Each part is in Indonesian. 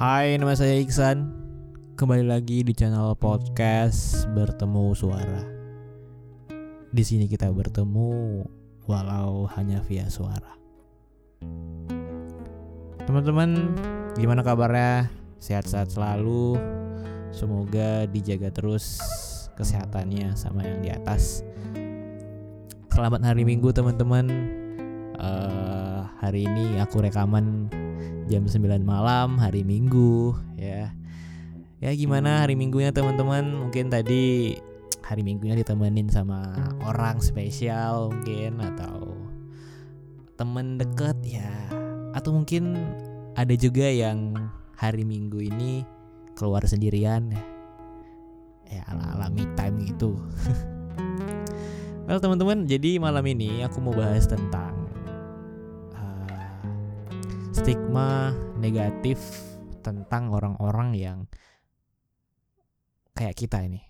Hai, nama saya Iksan. Kembali lagi di channel podcast Bertemu Suara. Di sini kita bertemu walau hanya via suara. Teman-teman, gimana kabarnya? Sehat-sehat selalu. Semoga dijaga terus kesehatannya sama yang di atas. Selamat hari Minggu teman-teman. Uh, hari ini aku rekaman jam 9 malam hari Minggu ya. Ya gimana hari Minggunya teman-teman? Mungkin tadi hari Minggunya ditemenin sama orang spesial mungkin atau temen deket ya. Atau mungkin ada juga yang hari Minggu ini keluar sendirian ya. Ya ala-ala me time gitu. Well teman-teman, jadi malam ini aku mau bahas tentang stigma negatif tentang orang-orang yang kayak kita ini.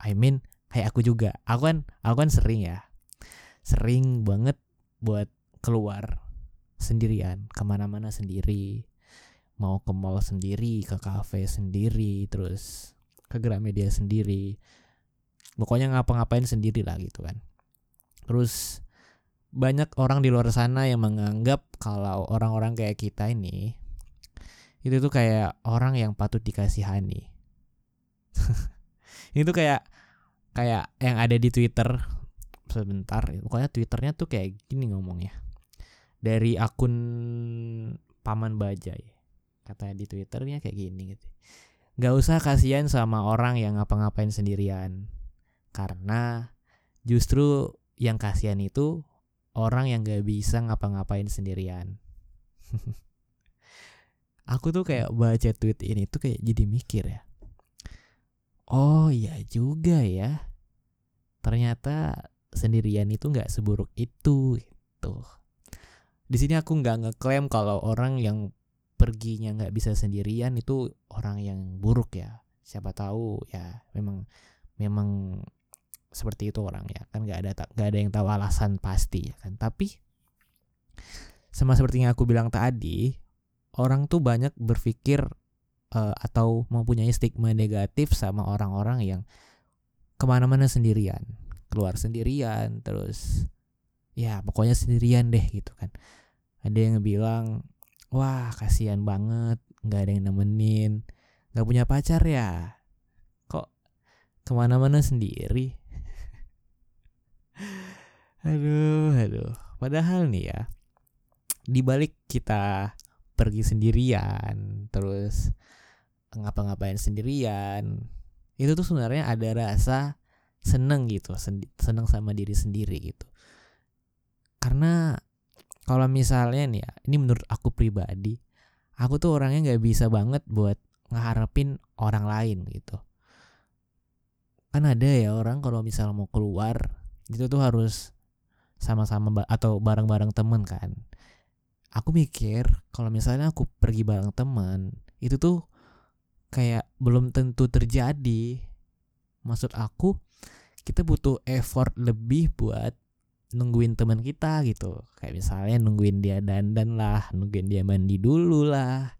I mean kayak aku juga. Aku kan aku kan sering ya, sering banget buat keluar sendirian, ke mana-mana sendiri, mau ke mall sendiri, ke cafe sendiri, terus ke Gramedia sendiri. Pokoknya ngapa-ngapain sendiri lah gitu kan. Terus banyak orang di luar sana yang menganggap kalau orang-orang kayak kita ini itu tuh kayak orang yang patut dikasihani. Itu kayak kayak yang ada di Twitter sebentar pokoknya Twitternya tuh kayak gini ngomongnya. Dari akun paman bajai katanya di Twitternya kayak gini gitu. Nggak usah kasihan sama orang yang ngapa-ngapain sendirian karena justru yang kasihan itu orang yang gak bisa ngapa-ngapain sendirian. Aku tuh kayak baca tweet ini tuh kayak jadi mikir ya. Oh iya juga ya. Ternyata sendirian itu nggak seburuk itu gitu. Di sini aku nggak ngeklaim kalau orang yang perginya nggak bisa sendirian itu orang yang buruk ya. Siapa tahu ya memang memang seperti itu orang ya kan nggak ada nggak ada yang tahu alasan pasti ya kan? Tapi sama seperti yang aku bilang tadi orang tuh banyak berpikir uh, atau mempunyai stigma negatif sama orang-orang yang ke mana-mana sendirian. Keluar sendirian terus ya pokoknya sendirian deh gitu kan. Ada yang bilang wah kasihan banget nggak ada yang nemenin nggak punya pacar ya. Kok ke mana-mana sendiri aduh, aduh. Padahal nih ya, dibalik kita pergi sendirian, terus ngapa-ngapain sendirian, itu tuh sebenarnya ada rasa seneng gitu, seneng sama diri sendiri gitu. Karena kalau misalnya nih ya, ini menurut aku pribadi, aku tuh orangnya nggak bisa banget buat ngeharapin orang lain gitu. Kan ada ya orang kalau misal mau keluar itu tuh harus sama-sama atau bareng-bareng temen kan. Aku mikir kalau misalnya aku pergi bareng temen itu tuh kayak belum tentu terjadi. Maksud aku kita butuh effort lebih buat nungguin teman kita gitu. Kayak misalnya nungguin dia dandan lah nungguin dia mandi dulu lah.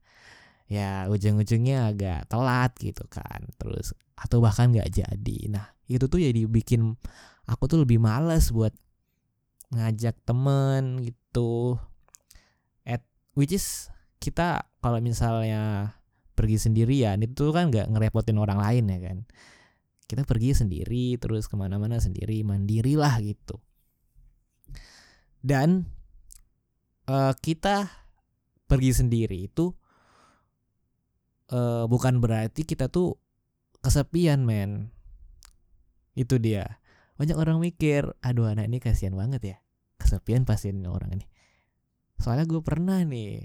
Ya ujung-ujungnya agak telat gitu kan. Terus atau bahkan nggak jadi. Nah itu tuh jadi bikin aku tuh lebih males buat ngajak temen gitu. At which is kita kalau misalnya pergi sendirian itu kan nggak ngerepotin orang lain ya kan. Kita pergi sendiri terus ke mana-mana sendiri mandiri lah gitu. Dan uh, kita pergi sendiri itu uh, bukan berarti kita tuh kesepian men. Itu dia banyak orang mikir aduh anak ini kasihan banget ya kesepian pasti orang ini. Soalnya gue pernah nih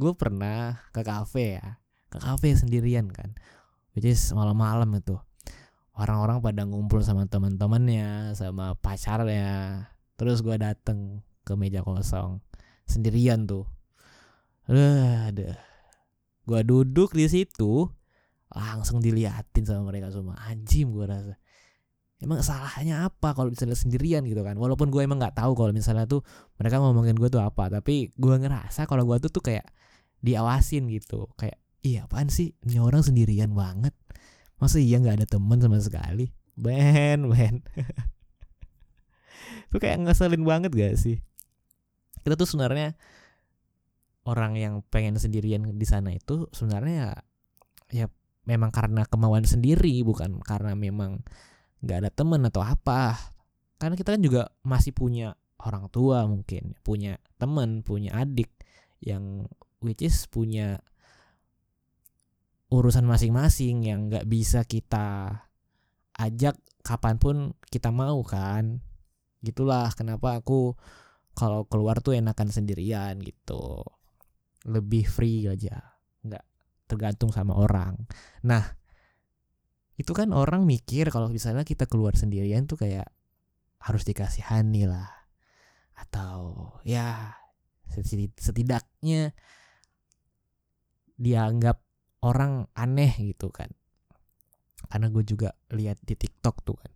gue pernah ke kafe ya ke kafe sendirian kan. Which is malam-malam itu. Orang-orang pada ngumpul sama teman-temannya sama pacarnya. Terus gue dateng ke meja kosong sendirian tuh. Aduh, gue duduk di situ langsung diliatin sama mereka semua. Anjing gue rasa emang salahnya apa kalau misalnya sendirian gitu kan? Walaupun gue emang nggak tahu kalau misalnya tuh mereka ngomongin gue tuh apa tapi gue ngerasa kalau gue tuh tuh kayak diawasin gitu. Kayak iya apaan sih? Ini orang sendirian banget. Masa iya nggak ada teman sama sekali? Ben ben. Itu kayak ngeselin banget gak sih? Kita tuh sebenarnya orang yang pengen sendirian di sana itu sebenarnya ya, ya memang karena kemauan sendiri bukan karena memang nggak ada temen atau apa. Karena kita kan juga masih punya orang tua mungkin punya temen punya adik yang which is punya urusan masing-masing yang nggak bisa kita ajak kapan pun kita mau kan. Gitulah kenapa aku kalau keluar tuh enakan sendirian gitu. Lebih free aja nggak tergantung sama orang. Nah itu kan orang mikir kalau misalnya kita keluar sendirian tuh kayak harus dikasihani lah. Atau ya setidaknya dianggap orang aneh gitu kan. Karena gue juga lihat di TikTok tuh kan.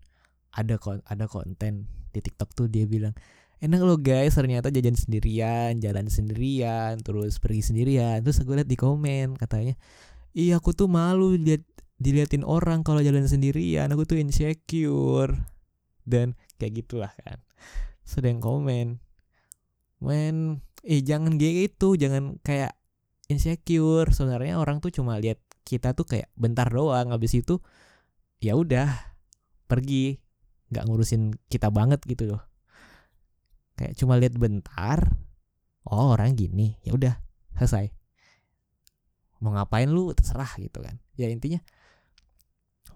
Ada kon ada konten di TikTok tuh dia bilang enak lo guys ternyata jajan sendirian jalan sendirian terus pergi sendirian. Terus gue liat di komen katanya iya aku tuh malu lihat diliatin orang kalau jalan sendirian aku tuh insecure. Dan kayak gitulah kan. Sedang komen men eh jangan gitu jangan kayak insecure. Sebenarnya orang tuh cuma lihat kita tuh kayak bentar doang habis itu ya udah pergi. Nggak ngurusin kita banget gitu loh. Kayak cuma lihat bentar oh orang gini. Ya udah selesai. Mau ngapain lu? Terserah gitu kan. Ya intinya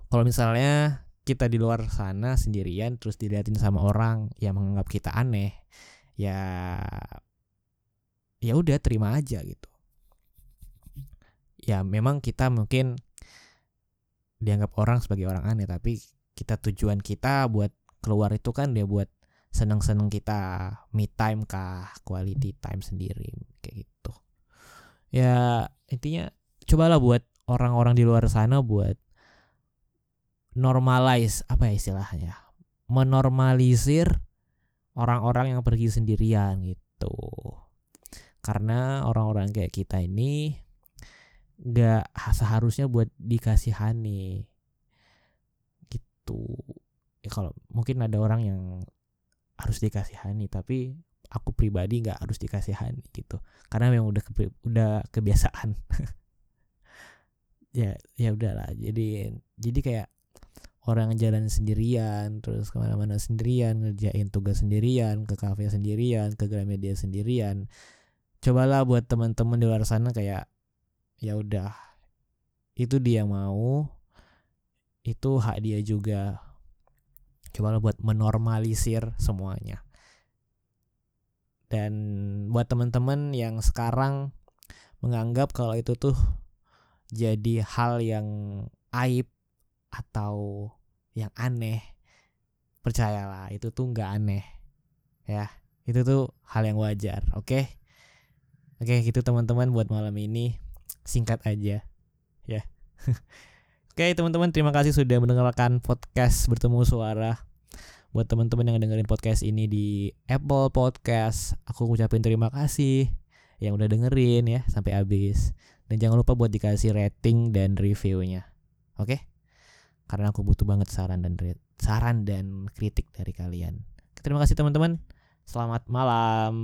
kalau misalnya kita di luar sana sendirian terus diliatin sama orang yang menganggap kita aneh ya ya udah terima aja gitu. Ya memang kita mungkin dianggap orang sebagai orang aneh tapi kita tujuan kita buat keluar itu kan dia buat seneng-seneng kita me time kah quality time sendiri kayak gitu. Ya intinya cobalah buat orang-orang di luar sana buat normalize apa ya istilahnya menormalisir orang-orang yang pergi sendirian gitu. Karena orang-orang kayak kita ini gak seharusnya buat dikasihani gitu. Ya kalau mungkin ada orang yang harus dikasihani tapi aku pribadi nggak harus dikasihani gitu. Karena memang udah udah kebiasaan. Ya ya udahlah. Jadi jadi kayak orang jalan sendirian terus ke mana-mana sendirian ngerjain tugas sendirian ke kafe sendirian ke Gramedia sendirian. Cobalah buat teman-teman di luar sana kayak ya udah itu dia mau itu hak dia juga. Coba buat menormalisir semuanya. Dan buat teman-teman yang sekarang menganggap kalau itu tuh jadi hal yang aib atau yang aneh. Percayalah itu tuh nggak aneh. Ya itu tuh hal yang wajar oke? Okay? oke okay, gitu teman-teman buat malam ini. Singkat aja ya. Oke teman-teman terima kasih sudah mendengarkan podcast bertemu suara. Buat teman-teman yang dengerin podcast ini di Apple Podcast Aku ucapin terima kasih yang udah dengerin ya sampai habis. Dan jangan lupa buat dikasih rating dan reviewnya Oke Karena aku butuh banget saran dan saran dan kritik dari kalian. Terima kasih teman-teman. Selamat malam